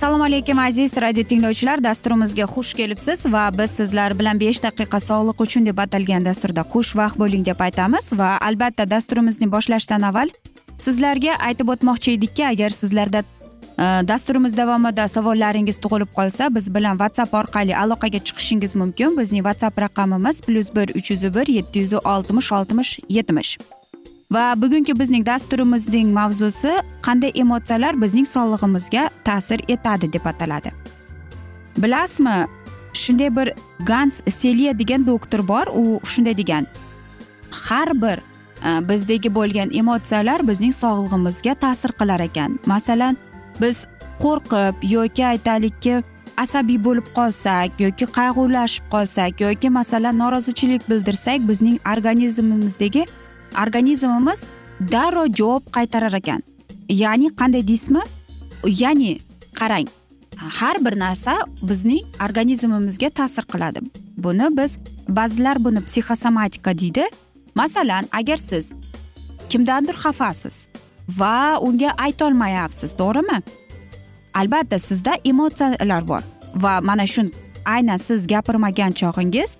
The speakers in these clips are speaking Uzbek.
assalomu alaykum aziz radio tinglovchilar. Dasturimizga xush kelibsiz va biz sizlar bilan besh daqiqa sog'liq uchun deb atalgan dasturda xushvaqt bo'ling deb aytamiz va albatta dasturimizni boshlashdan avval sizlarga aytib o'tmoqchi edikki agar sizlarda e, dasturimiz davomida savollaringiz tug'ilib qolsa biz bilan whatsapp orqali aloqaga chiqishingiz mumkin. Bizning whatsapp raqamimiz plyus bir uch yuz bir yetti yuz oltmish oltmish yetmish. Va bugungi bizning dasturimizning mavzusi qanday emotsiyalar bizning sog'lig'imizga ta'sir etadi deb ataladi. Bilasizmi shunday bir gans selye degan doktor bor u shunday degan. Har bir e, bizdagi bo'lgan emotsiyalar bizning sog'lig'imizga ta'sir qilar ekan. Masalan biz qo'rqib yoki aytaylikki asabiy bo'lib qolsak yoki qayg'ulashib qolsak yoki masalan norozichilik bildirsak bizning organizmimizdagi organizmimiz darrov javob qaytarar ekan. Ya'ni qanday deysizmi? Ya'ni qarang har bir narsa bizning organizmimizga ta'sir qiladi. Buni biz ba'zilar buni psixosomatika deydi. Masalan agar siz kimdandir xafasiz va unga aytolmayapsiz to'g'rimi? Albatta sizda emotsiyalar bor va mana shu aynan siz gapirmagan chog'ingiz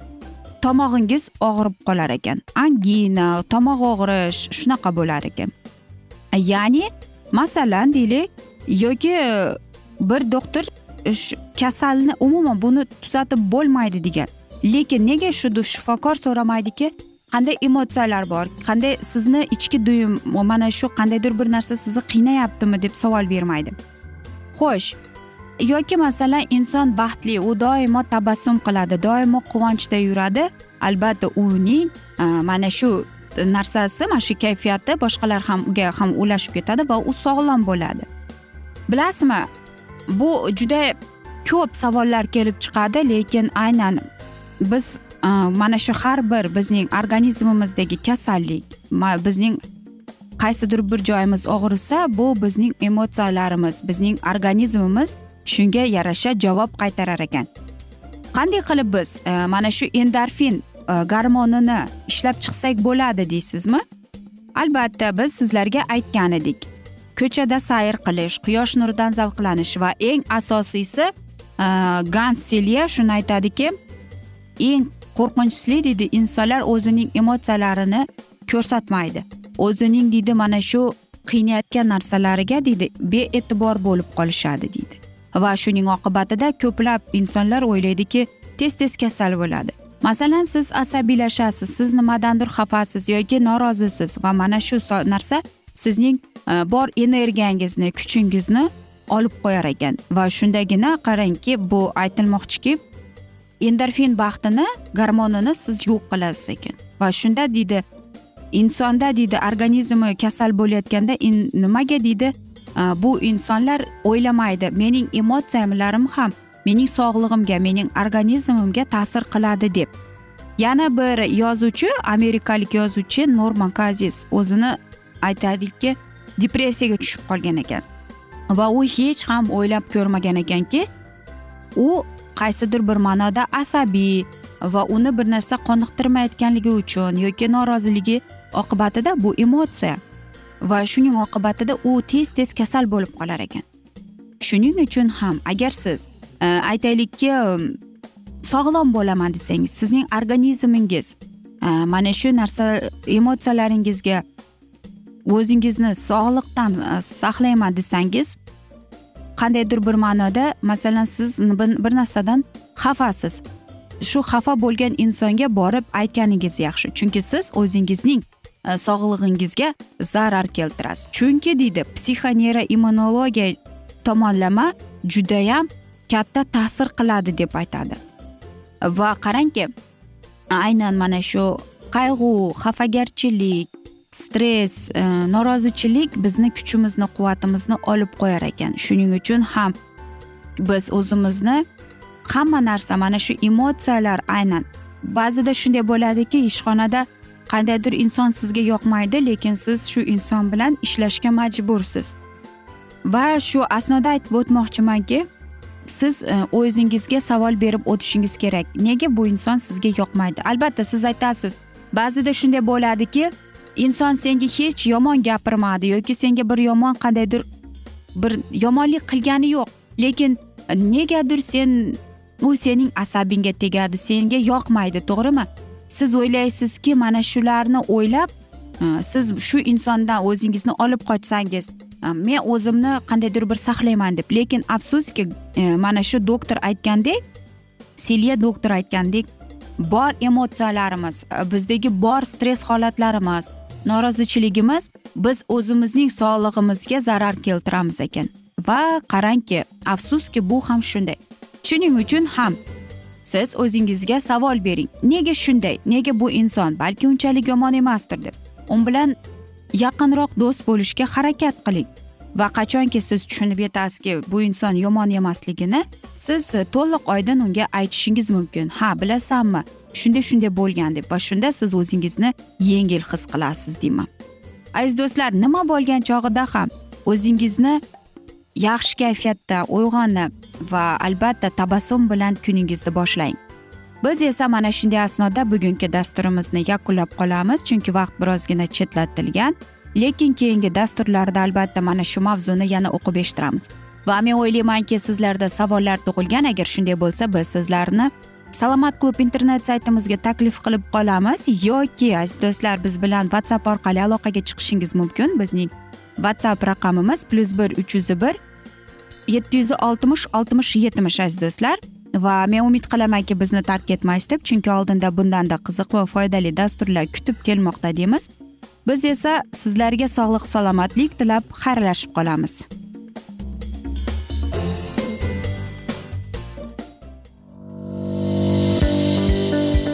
tomog'ingiz og'rib qolar ekan. Angina tomoq og'rish shunaqa bo'lar ekan. Ya'ni masalan deylik yoki e, bir doktor e, kasalni umuman buni tuzatib bo'lmaydi degan. Lekin nega shu shifokor so'ramaydiki qanday emotsiyalar bor qanday sizni ichki duyum mana shu qandaydir bir narsa sizni qiynayaptimi deb savol bermaydi. Xo'sh yoki masalan inson baxtli u doimo tabassum qiladi doimo quvonchda yuradi. Albatta uning e, mana shu narsasi mana shu kayfiyati boshqalar ham unga ham ulashib ketadi va u sog'lom bo'ladi. Bilasizmi bu juda ko'p savollar kelib chiqadi lekin aynan biz e, mana shu har bir bizning organizmimizdagi kasallik bizning qaysidir bir joyimiz og'risa bu bizning emotsiyalarimiz bizning organizmimiz shunga yarasha javob qaytarar ekan. Qanday qilib biz e, mana shu endorfin e, garmonini ishlab chiqsak bo'ladi deysizmi? Albatta biz sizlarga aytgan edik. Ko'chada sayr qilish quyosh nuridan zavqlanish va eng asosiysi e, gans selye shuni aytadiki eng qo'rqinchlisi deydi insonlar o'zining emotsiyalarini ko'rsatmaydi. O'zining deydi mana shu qiynayotgan narsalariga deydi bee'tibor bo'lib qolishadi deydi va shuning oqibatida ko'plab insonlar o'ylaydiki tez tez kasal bo'ladi. Masalan siz asabiylashasiz siz nimadandir xafasiz yoki norozisiz va mana shu narsa sizning e, bor energiyangizni kuchingizni olib qo'yar ekan. Va shundagina qarangki bu aytilmoqchiki endorfin baxtini garmonini siz yo'q qilasiz ekan. Va shunda deydi insonda deydi organizmi kasal bo'layotganda nimaga deydi bu insonlar o'ylamaydi mening emotsiyalarim ham mening sog'lig'imga mening organizmimga ta'sir qiladi deb yana bir yozuvchi amerikalik yozuvchi norman kazis o'zini aytadiki depressiyaga tushib qolgan ekan va u hech ham o'ylab ko'rmagan ekanki u qaysidir bir ma'noda asabiy va uni bir narsa qoniqtirmayotganligi uchun yoki noroziligi oqibatida bu emotsiya va shuning oqibatida u tez tez kasal bo'lib qolar ekan. Shuning uchun ham agar siz e, aytaylikki e, sog'lom bo'laman desangiz sizning organizmingiz e, mana shu narsa emotsiyalaringizga o'zingizni sog'liqdan saqlayman desangiz qandaydir bir ma'noda masalan siz bir narsadan xafasiz. Shu xafa bo'lgan insonga borib aytganingiz yaxshi. Chunki siz o'zingizning Э, sog'lig'ingizga zarar keltirasiz. Chunki deydi psixoneyroimmunologiya tomonlama judayam katta ta'sir qiladi deb aytadi. Va qarangki aynan mana shu qayg'u xafagarchilik stress e, norozichilik bizni kuchimizni quvvatimizni olib qo'yar ekan. Shuning uchun ham biz o'zimizni hamma narsa mana shu emotsiyalar aynan ba'zida shunday bo'ladiki ishxonada qandaydir inson sizga yoqmaydi lekin siz shu inson bilan ishlashga majbursiz. Va shu asnoda aytib o'tmoqchimanki siz e, o'zingizga savol berib o'tishingiz kerak. Nega bu inson sizga yoqmaydi? Albatta siz aytasiz. Ba'zida shunday bo'ladiki inson senga hech yomon gapirmadi yoki senga bir yomon qandaydir bir yomonlik qilgani yo'q. Lekin e, negadir sen u sening asabingga tegadi senga yoqmaydi to'g'rimi? Siz o'ylaysizki mana shularni o'ylab e, siz shu insondan o'zingizni olib qochsangiz e, men o'zimni qandaydir bir saqlayman deb. Lekin afsuski e, mana shu doktor aytgandek silya doktor aytgandek bor emotsiyalarimiz bizdagi bor stress holatlarimiz norozichiligimiz biz o'zimizning sog'lig'imizga zarar keltiramiz ekan. Va qarangki afsuski bu ham shunday. Shuning uchun ham siz o'zingizga savol bering. Nega shunday? Nega bu inson balki unchalik yomon emasdir deb. U bilan yaqinroq do'st bo'lishga harakat qiling. Va qachonki siz tushunib yetasizki bu inson yomon emasligini siz to'liq oydin unga aytishingiz mumkin. Ha bilasanmi? Shunday shunday bo'lgan deb va shunda siz o'zingizni yengil his qilasiz deyman. Aziz do'stlar nima bo'lgan chog'ida ham o'zingizni yaxshi kayfiyatda uyg'onib va albatta tabassum bilan kuningizni boshlang. Biz esa mana shunday asnoda bugungi dasturimizni yakunlab qolamiz chunki vaqt birozgina chetlatilgan. Lekin keyingi dasturlarda albatta mana shu mavzuni yana o'qib eshittiramiz. Va men o'ylaymanki sizlarda savollar tug'ilgan. Agar shunday bo'lsa biz sizlarni salomat klub internet saytimizga taklif qilib qolamiz. Yoki aziz do'stlar biz bilan whatsapp orqali aloqaga chiqishingiz mumkin. Bizning whatsapp raqamimiz plyus bir uch yuz bir yetti yuz oltmish oltmish yetmish aziz do'stlar. Va men umid qilamanki bizni tark etmaysiz deb chunki oldinda bundanda qiziq va foydali dasturlar kutib kelmoqda deymiz. Biz esa sizlarga sog'lik salomatlik tilab xayrlashib qolamiz.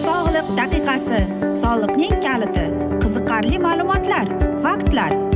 Sog'liq daqiqasi soliqning kaliti qiziqarli ma'lumotlar faktlar.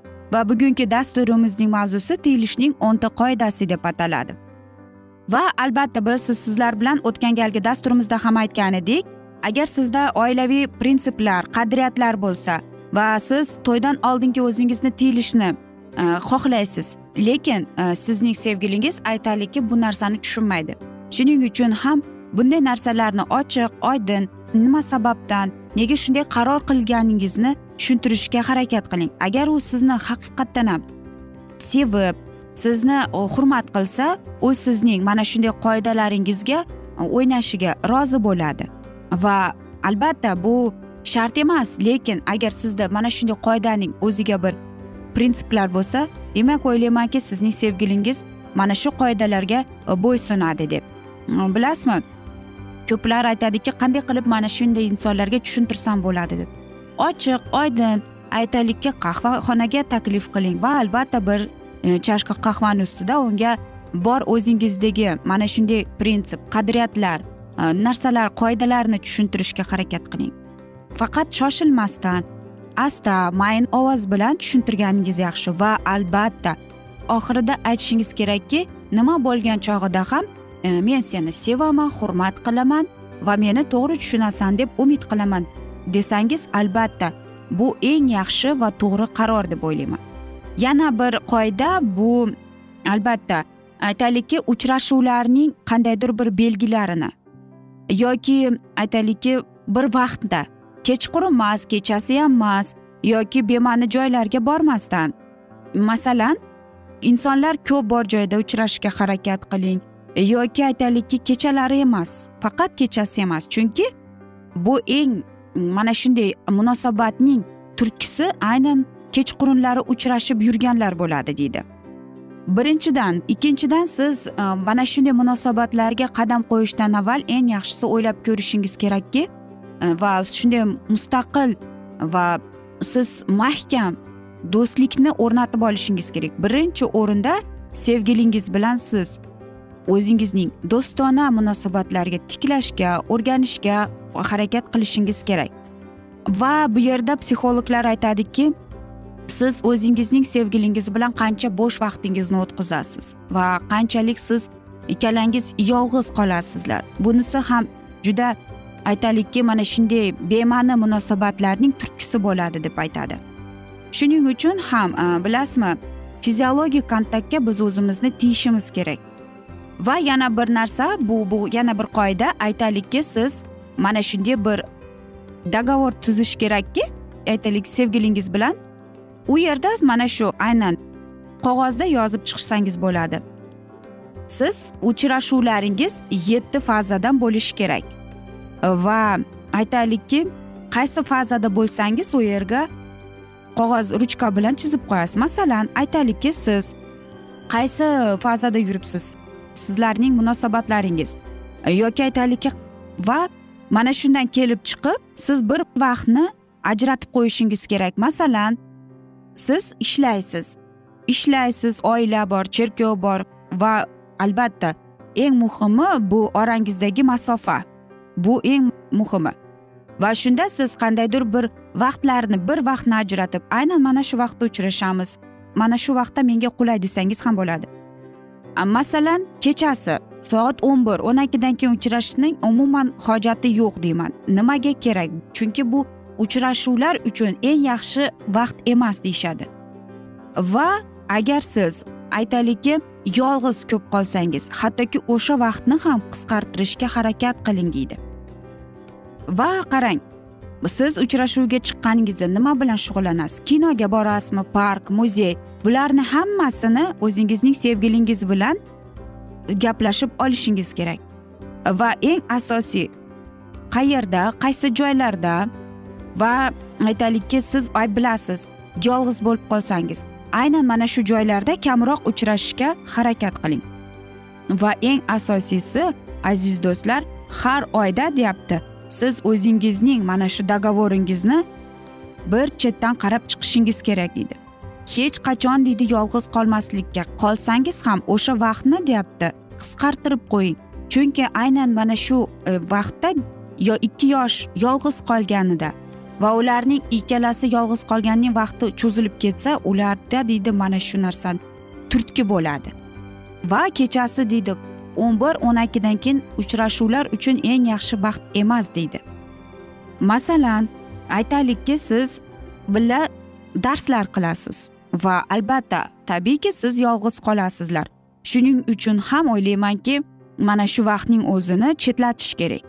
Va bugungi dasturimizning mavzusi tiyilishning o'nta qoidasi deb ataladi. Va albatta biz sizlar bilan o'tgan galgi dasturimizda ham aytgan edik agar sizda oilaviy prinsiplar qadriyatlar bo'lsa va siz to'ydan oldingi o'zingizni tiyilishni e, xohlaysiz lekin e, sizning sevgilingiz aytaylikki bu narsani tushunmaydi. Shuning uchun ham bunday narsalarni ochiq oydin nima sababdan nega shunday qaror qilganingizni tushuntirishga harakat qiling. Agar u sizni haqiqatdan ham sevib sizni hurmat qilsa u sizning mana shunday qoidalaringizga o'ynashiga rozi bo'ladi. Va albatta bu shart emas lekin agar sizda mana shunday qoidaning o'ziga bir prinsiplar bo'lsa demak o'ylaymanki sizning sevgilingiz mana shu qoidalarga e, bo'ysunadi deb. Bilasizmi? Ko'plar aytadiki qanday qilib mana shunday insonlarga tushuntirsam bo'ladi? deb. Ochiq oydin aytaylikki qahvaxonaga taklif qiling va albatta bir e, chashka qahvani ustida unga bor o'zingizdagi mana shunday prinsip qadriyatlar e, narsalar qoidalarni tushuntirishga harakat qiling. Faqat shoshilmasdan asta mayin ovoz bilan tushuntirganingiz yaxshi va albatta oxirida aytishingiz kerakki nima bo'lgan chog'ida ham men seni sevaman hurmat qilaman va meni to'g'ri tushunasan deb umid qilaman desangiz albatta bu eng yaxshi va to'g'ri qaror deb o'ylayman yana bir qoida bu albatta aytaylikki uchrashuvlarning qandaydir bir belgilarini yoki aytaylikki bir vaqtda kechqurun emas kechasi ham emas yoki bema'ni joylarga bormasdan masalan insonlar ko'p bor joyda uchrashishga harakat qiling yoki aytaylikki kechalari emas faqat kechasi emas. Chunki bu eng mana shunday munosabatning turtkisi aynan kechqurunlari uchrashib yurganlar bo'ladi deydi. Birinchidan ikkinchidan siz e, mana shunday munosabatlarga qadam qo'yishdan avval eng yaxshisi o'ylab ko'rishingiz kerakki e, va shunday mustaqil va siz mahkam do'stlikni o'rnatib olishingiz kerak. Birinchi o'rinda sevgilingiz bilan siz o'zingizning do'stona munosabatlarga tiklashga o'rganishga harakat qilishingiz kerak. Va bu yerda psixologlar aytadiki siz o'zingizning sevgilingiz bilan qancha bo'sh vaqtingizni o'tkazasiz va qanchalik siz ikkalangiz yolg'iz qolasizlar. Bunisi ham juda aytaylikki mana shunday bema'ni munosabatlarning turtkisi bo'ladi deb aytadi. Shuning uchun ham e, bilasizmi fiziologik kontaktga biz o'zimizni tiyishimiz kerak. Va yana bir narsa bu bu yana bir qoida. Aytaylikki siz mana shunday bir dogovor tuzish kerakki aytaylik sevgilingiz bilan u yerda mana shu aynan qog'ozda yozib chiqsangiz bo'ladi. Siz uchrashuvlaringiz yetti fazadan bo'lishi kerak. Va aytaylikki qaysi fazada bo'lsangiz u yerga qog'oz ruchka bilan chizib qo'yasiz. Masalan aytaylikki siz qaysi fazada yuribsiz? Sizlarning munosabatlaringiz. Yoki aytaylikki va mana shundan kelib chiqib siz bir vaqtni ajratib qo'yishingiz kerak. Masalan siz ishlaysiz. Ishlaysiz oila bor cherkov bor va albatta eng muhimi bu orangizdagi masofa. Bu eng muhimi. Va shunda siz qandaydir bir vaqtlarni bir vaqtni ajratib aynan mana shu vaqtda uchrashamiz. Mana shu vaqtda menga qulay desangiz ham bo'ladi. Masalan kechasi soat o'n bir o'n ikkidan keyin uchrashishning umuman hojati yo'q deyman. Nimaga kerak? Chunki bu uchrashuvlar uchun eng yaxshi vaqt emas deyishadi. Va agar siz aytaylikki yolg'iz ko'p qolsangiz hattoki o'sha vaqtni ham qisqartirishga harakat qiling deydi. Va qarang siz uchrashuvga chiqqaningizda nima bilan shug'ullanasiz? Kinoga borasizmi? Park muzey? Bularni hammasini o'zingizning sevgilingiz bilan gaplashib olishingiz kerak. Va eng asosiy qayerda qaysi joylarda va aytaylikki siz bilasiz yolg'iz bo'lib qolsangiz. Aynan mana shu joylarda kamroq uchrashishga harakat qiling. Va eng asosiysi aziz do'stlar har oyda deyapti. Siz o'zingizning mana shu dogovoringizni bir chetdan qarab chiqishingiz kerak deydi hech qachon deydi yolg'iz qolmaslikka. Qolsangiz ham o'sha vaqtni deyapti qisqartirib qo'ying. Chunki aynan mana shu e, vaqtda yo ikki yosh yolg'iz qolganida va ularning ikkalasi yolg'iz qolganining vaqti cho'zilib ketsa ularda deydi mana shu narsa turtki bo'ladi. Va kechasi deydi o'n bir o'n ikkidan keyin uchrashuvlar uchun eng yaxshi vaqt emas deydi. Masalan aytaylikki siz birga darslar qilasiz va albatta tabiiyki siz yolg'iz qolasizlar. Shuning uchun ham o'ylaymanki mana shu vaqtning o'zini chetlatish kerak.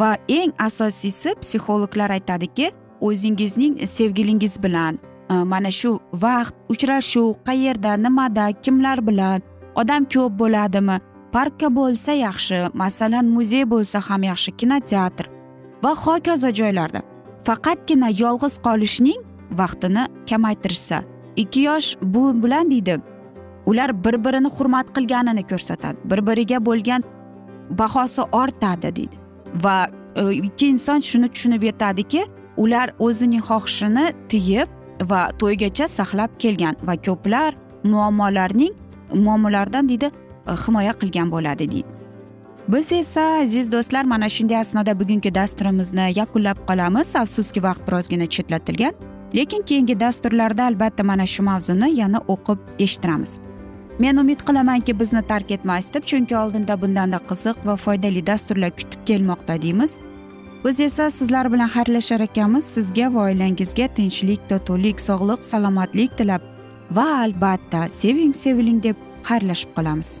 Va eng asosiysi psixologlar aytadiki o'zingizning sevgilingiz bilan e, mana shu vaqt uchrashuv qayerda nimada kimlar bilan odam ko'p bo'ladimi parkka bo'lsa yaxshi masalan muzey bo'lsa ham yaxshi kinoteatr va hokazo joylarda. Faqatgina yolg'iz qolishning vaqtini kamaytirishsa ikki yosh bu bilan deydi. Ular bir birini hurmat qilganini ko'rsatadi. Bir biriga bo'lgan bahosi ortadi deydi. Va e, ikki inson shuni tushunib yetadiki ular o'zining xohishini tiyib va to'ygacha saqlab kelgan va ko'plar muammolarning muammolardan deydi E, himoya qilgan bo'ladi deydi. Biz esa aziz do'stlar mana shunday asnoda bugungi dasturimizni yakunlab qolamiz. Afsuski vaqt birozgina chetlatilgan lekin keyingi dasturlarda albatta mana shu mavzuni yana o'qib eshittiramiz. Men umid qilamanki bizni tark etmaysiz deb chunki oldinda bundanda qiziq va foydali dasturlar kutib kelmoqda deymiz. Biz esa sizlar bilan xayrlashar ekanmiz. Sizga va oilangizga tinchlik totuvlik sog'lik salomatlik tilab va albatta seving seviling deb xayrlashib qolamiz.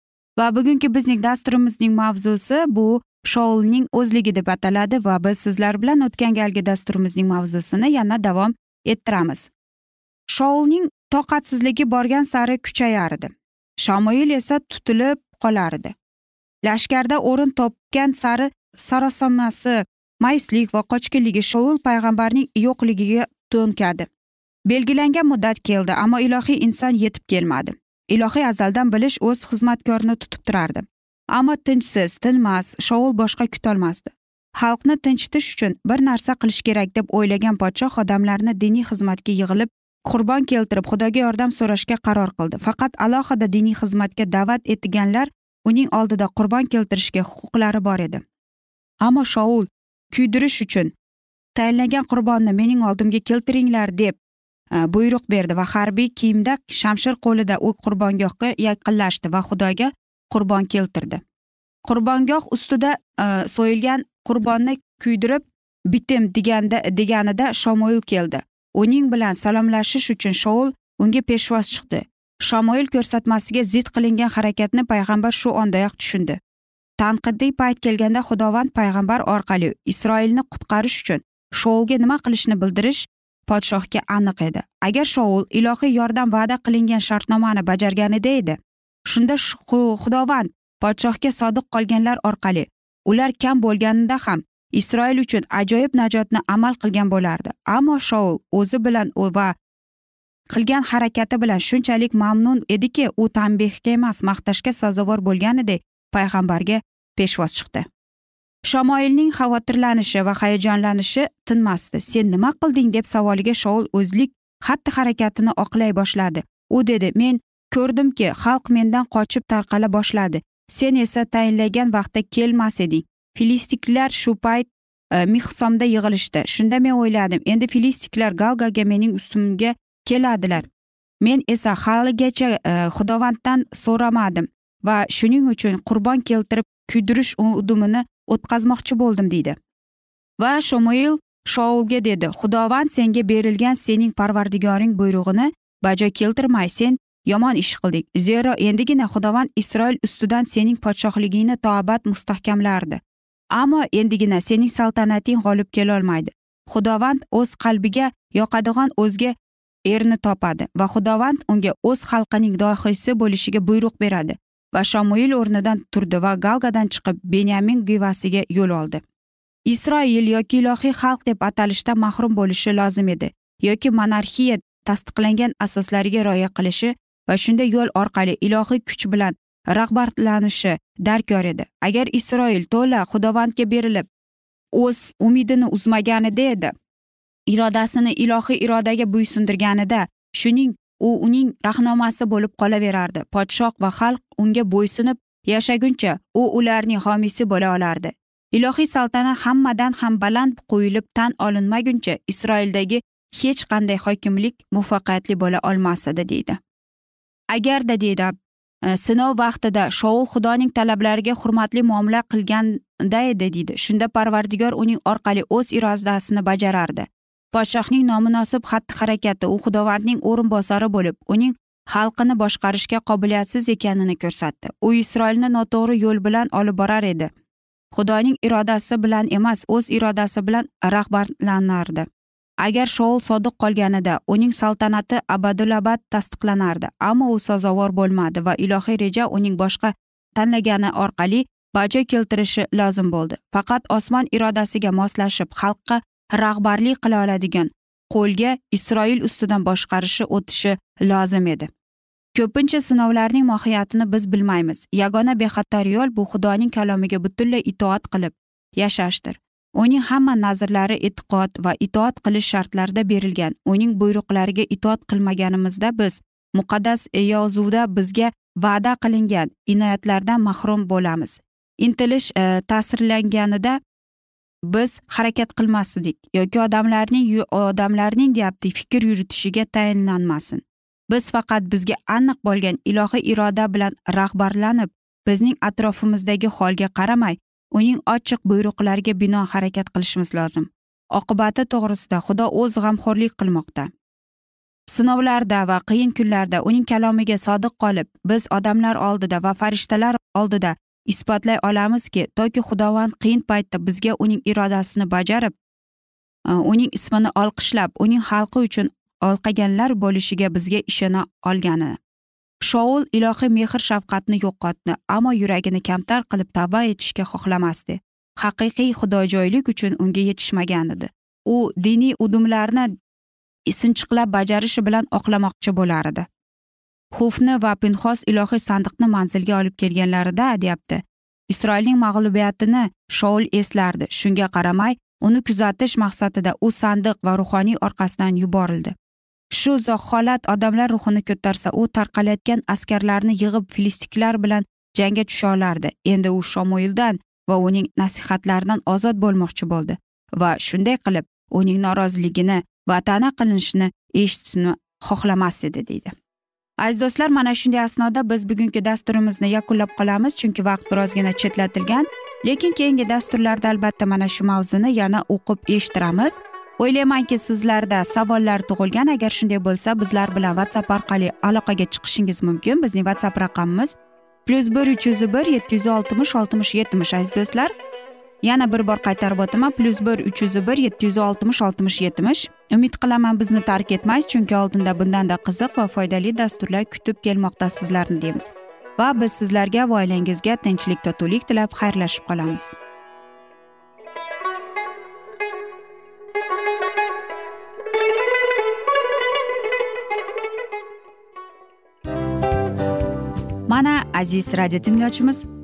Va bugungi bizning dasturimizning mavzusi bu shoulning o'zligi deb ataladi va biz sizlar bilan o'tgan galgi dasturimizning mavzusini yana davom ettiramiz. Shoulning toqatsizligi borgan sari kuchayar edi. Shamoil esa tutilib qolar edi. Lashkarda o'rin topgan sari sarosomasi mayuslik va qochqinligi shoul payg'ambarning yo'qligiga to'nkadi. Belgilangan muddat keldi ammo ilohiy inson yetib kelmadi. Ilohiy azaldan bilish o'z xizmatkorini tutib turardi. Ammo tinchsiz tinmas shovul boshqa kutolmasdi. Xalqni tinchitish uchun bir narsa qilish kerak deb o'ylagan podshoh odamlarni diniy xizmatga yig'ilib qurbon keltirib xudoga yordam so'rashga qaror qildi. Faqat alohida diniy xizmatga da'vat etilganlar uning oldida qurbon keltirishga huquqlari bor edi. Ammo shoul kuydirish uchun tayinlangan qurbonni mening oldimga keltiringlar deb Э, buyruq berdi va harbiy kiyimda shamshir qo'lida u qurbongohga yaqinlashdi va xudoga qurbon keltirdi. Qurbongoh ustida e, so'yilgan qurbonni kuydirib bitim deganda deganida shamoil keldi. Uning bilan salomlashish uchun shoul unga peshvoz chiqdi. Shamoil ko'rsatmasiga zid qilingan harakatni payg'ambar shu ondayoq tushundi. Tanqidiy payt kelganda xudovand payg'ambar orqali isroilni qutqarish uchun shoulga nima qilishni bildirish podshohga aniq edi. Agar shoul ilohiy yordam va'da qilingan shartnomani bajarganida edi shunda xudovand podshohga sodiq qolganlar orqali ular kam bo'lganida ham isroil uchun ajoyib najotni amal qilgan bo'lardi. Ammo shoul o'zi bilan va qilgan harakati bilan shunchalik mamnun ediki u tanbehga emas maqtashga sazovor bo'lganidek payg'ambarga peshvoz chiqdi. Shamoilning xavotirlanishi va hayajonlanishi tinmasdi. Sen nima qilding deb savoliga shoul o'zlik xatti harakatini oqlay boshladi. U dedi men ko'rdimki xalq mendan qochib tarqala boshladi. Sen esa tayinlagan vaqtda kelmas eding. Filistiklar shu payt e, mihsomda yig'ilishdi. Shunda men o'yladim endi filistiklar galgaga mening ustimga keladilar. Men esa haligacha e, xudovanddan so'ramadim va shuning uchun qurbon keltirib kuydirish udumini o'tkazmoqchi bo'ldim deydi. Va shomuil shoulga dedi xudovand senga berilgan sening parvardigoring buyrug'ini bajo keltirmay sen yomon ish qilding. Zero endigina xudovand isroil ustidan sening podshohligingni toabat mustahkamlardi. Ammo endigina sening saltanating g'olib kelolmaydi. Xudovand o'z qalbiga yoqadigan o'zga erni topadi va xudovand unga o'z xalqining dohiysi bo'lishiga buyruq beradi. Va shamuil o'rnidan turdi va galgadan chiqib benyamin givasiga yo'l oldi. Isroil yoki ilohiy xalq deb atalishdan mahrum bo'lishi lozim edi yoki monarxiya tasdiqlangan asoslariga rioya qilishi va shunday yo'l orqali ilohiy kuch bilan rag'batlanishi darkor edi. Agar isroil to'la xudovandga berilib o'z umidini uzmaganida edi irodasini ilohiy irodaga bo'ysundirganida shuning u uning rahnomasi bo'lib qolaverardi. Podshoh va xalq unga bo'ysunib yashaguncha u ularning homiysi bo'la olardi. Ilohiy saltanat hammadan ham baland qo'yilib tan olinmaguncha isroildagi hech qanday hokimlik muvaffaqiyatli bo'la olmas edi deydi. Agarda deydi e, sinov vaqtida shoul xudoning talablariga hurmatli muomala qilganda edi deydi. Shunda parvardigor uning orqali o'z irodasini bajarardi. Podshohning nomunosib xatti harakati u xudovandning o'rinbosari bo'lib uning xalqini boshqarishga qobiliyatsiz ekanini ko'rsatdi. U isroilni noto'g'ri yo'l bilan olib borar edi. Xudoning irodasi bilan emas o'z irodasi bilan rahbarlanardi agar shoul sodiq qolganida uning saltanati abadulabad tasdiqlanardi ammo u sazovor bo'lmadi va ilohiy reja uning boshqa tanlagani orqali bajo keltirishi lozim bo'ldi. Faqat osmon irodasiga moslashib xalqqa rahbarlik qila oladigan qo'lga isroil ustidan boshqarishi o'tishi lozim edi. Ko'pincha sinovlarning mohiyatini biz bilmaymiz. Yagona bexatar yo'l bu xudoning kalomiga butunlay itoat qilib yashashdir. Uning hamma nazrlari e'tiqod va itoat qilish shartlarida berilgan. Uning buyruqlariga itoat qilmaganimizda biz muqaddas yozuvda bizga va'da qilingan inoyatlardan mahrum bo'lamiz. Intilish e, ta'sirlanganida biz harakat qilmasdik yoki odamlarning odamlarning deyapti fikr yuritishiga tayinlanmasin. Biz faqat bizga aniq bo'lgan ilohiy iroda bilan rahbarlanib bizning atrofimizdagi holga qaramay uning ochiq buyruqlariga bino harakat qilishimiz lozim. Oqibati to'g'risida xudo o'z g'amxo'rlik qilmoqda. Sinovlarda va qiyin kunlarda uning kalomiga sodiq qolib biz odamlar oldida va farishtalar oldida isbotlay olamizki toki xudovand qiyin paytda bizga uning irodasini bajarib e, uning ismini olqishlab uning xalqi uchun olqaganlar bo'lishiga bizga ishona olgani. Shoul ilohiy mehr shafqatni yo'qotdi ammo yuragini kamtar qilib tavba etishga xohlamasdi. Haqiqiy xudojoylik uchun unga yetishmagan edi. U diniy udumlarni sinchiqlab bajarishi bilan oqlamoqchi bo'lar edi. Xufni va pinxos ilohiy sandiqni manzilga olib kelganlarida deyapti. Isroilning mag'lubiyatini shoul eslardi. Shunga qaramay uni kuzatish maqsadida u sandiq va ruhoniy orqasidan yuborildi. Shu holat odamlar ruhini ko'tarsa u tarqalayotgan askarlarni yig'ib filistiklar bilan jangga tusha olardi. Endi u shomoildan va uning nasihatlaridan ozod bo'lmoqchi bo'ldi va shunday qilib uning noroziligini va ta'na qilinishini eshitishni xohlamas edi deydi. Aziz do'stlar mana shunday asnoda biz bugungi dasturimizni yakunlab qolamiz chunki vaqt birozgina chetlatilgan. Lekin keyingi dasturlarda albatta mana shu mavzuni yana o'qib eshittiramiz. O'ylaymanki sizlarda savollar tug'ilgan. Agar shunday bo'lsa bizlar bilan whatsapp orqali aloqaga chiqishingiz mumkin. Bizning whatsapp raqamimiz plyus bir uch yuz bir yetti yuz oltmish oltmish yetmish aziz do'stlar. Yana bir bor qaytarib o'taman. Plyus bir uch yuz bir yetti yuz oltmish oltmish yetmish. Umid qilaman bizni tark etmaysiz chunki oldinda bundanda qiziq va foydali dasturlar kutib kelmoqda sizlarni deymiz. Va biz sizlarga va oilangizga tinchlik totuvlik tilab xayrlashib qolamiz. Mana aziz radio tinglovchimiz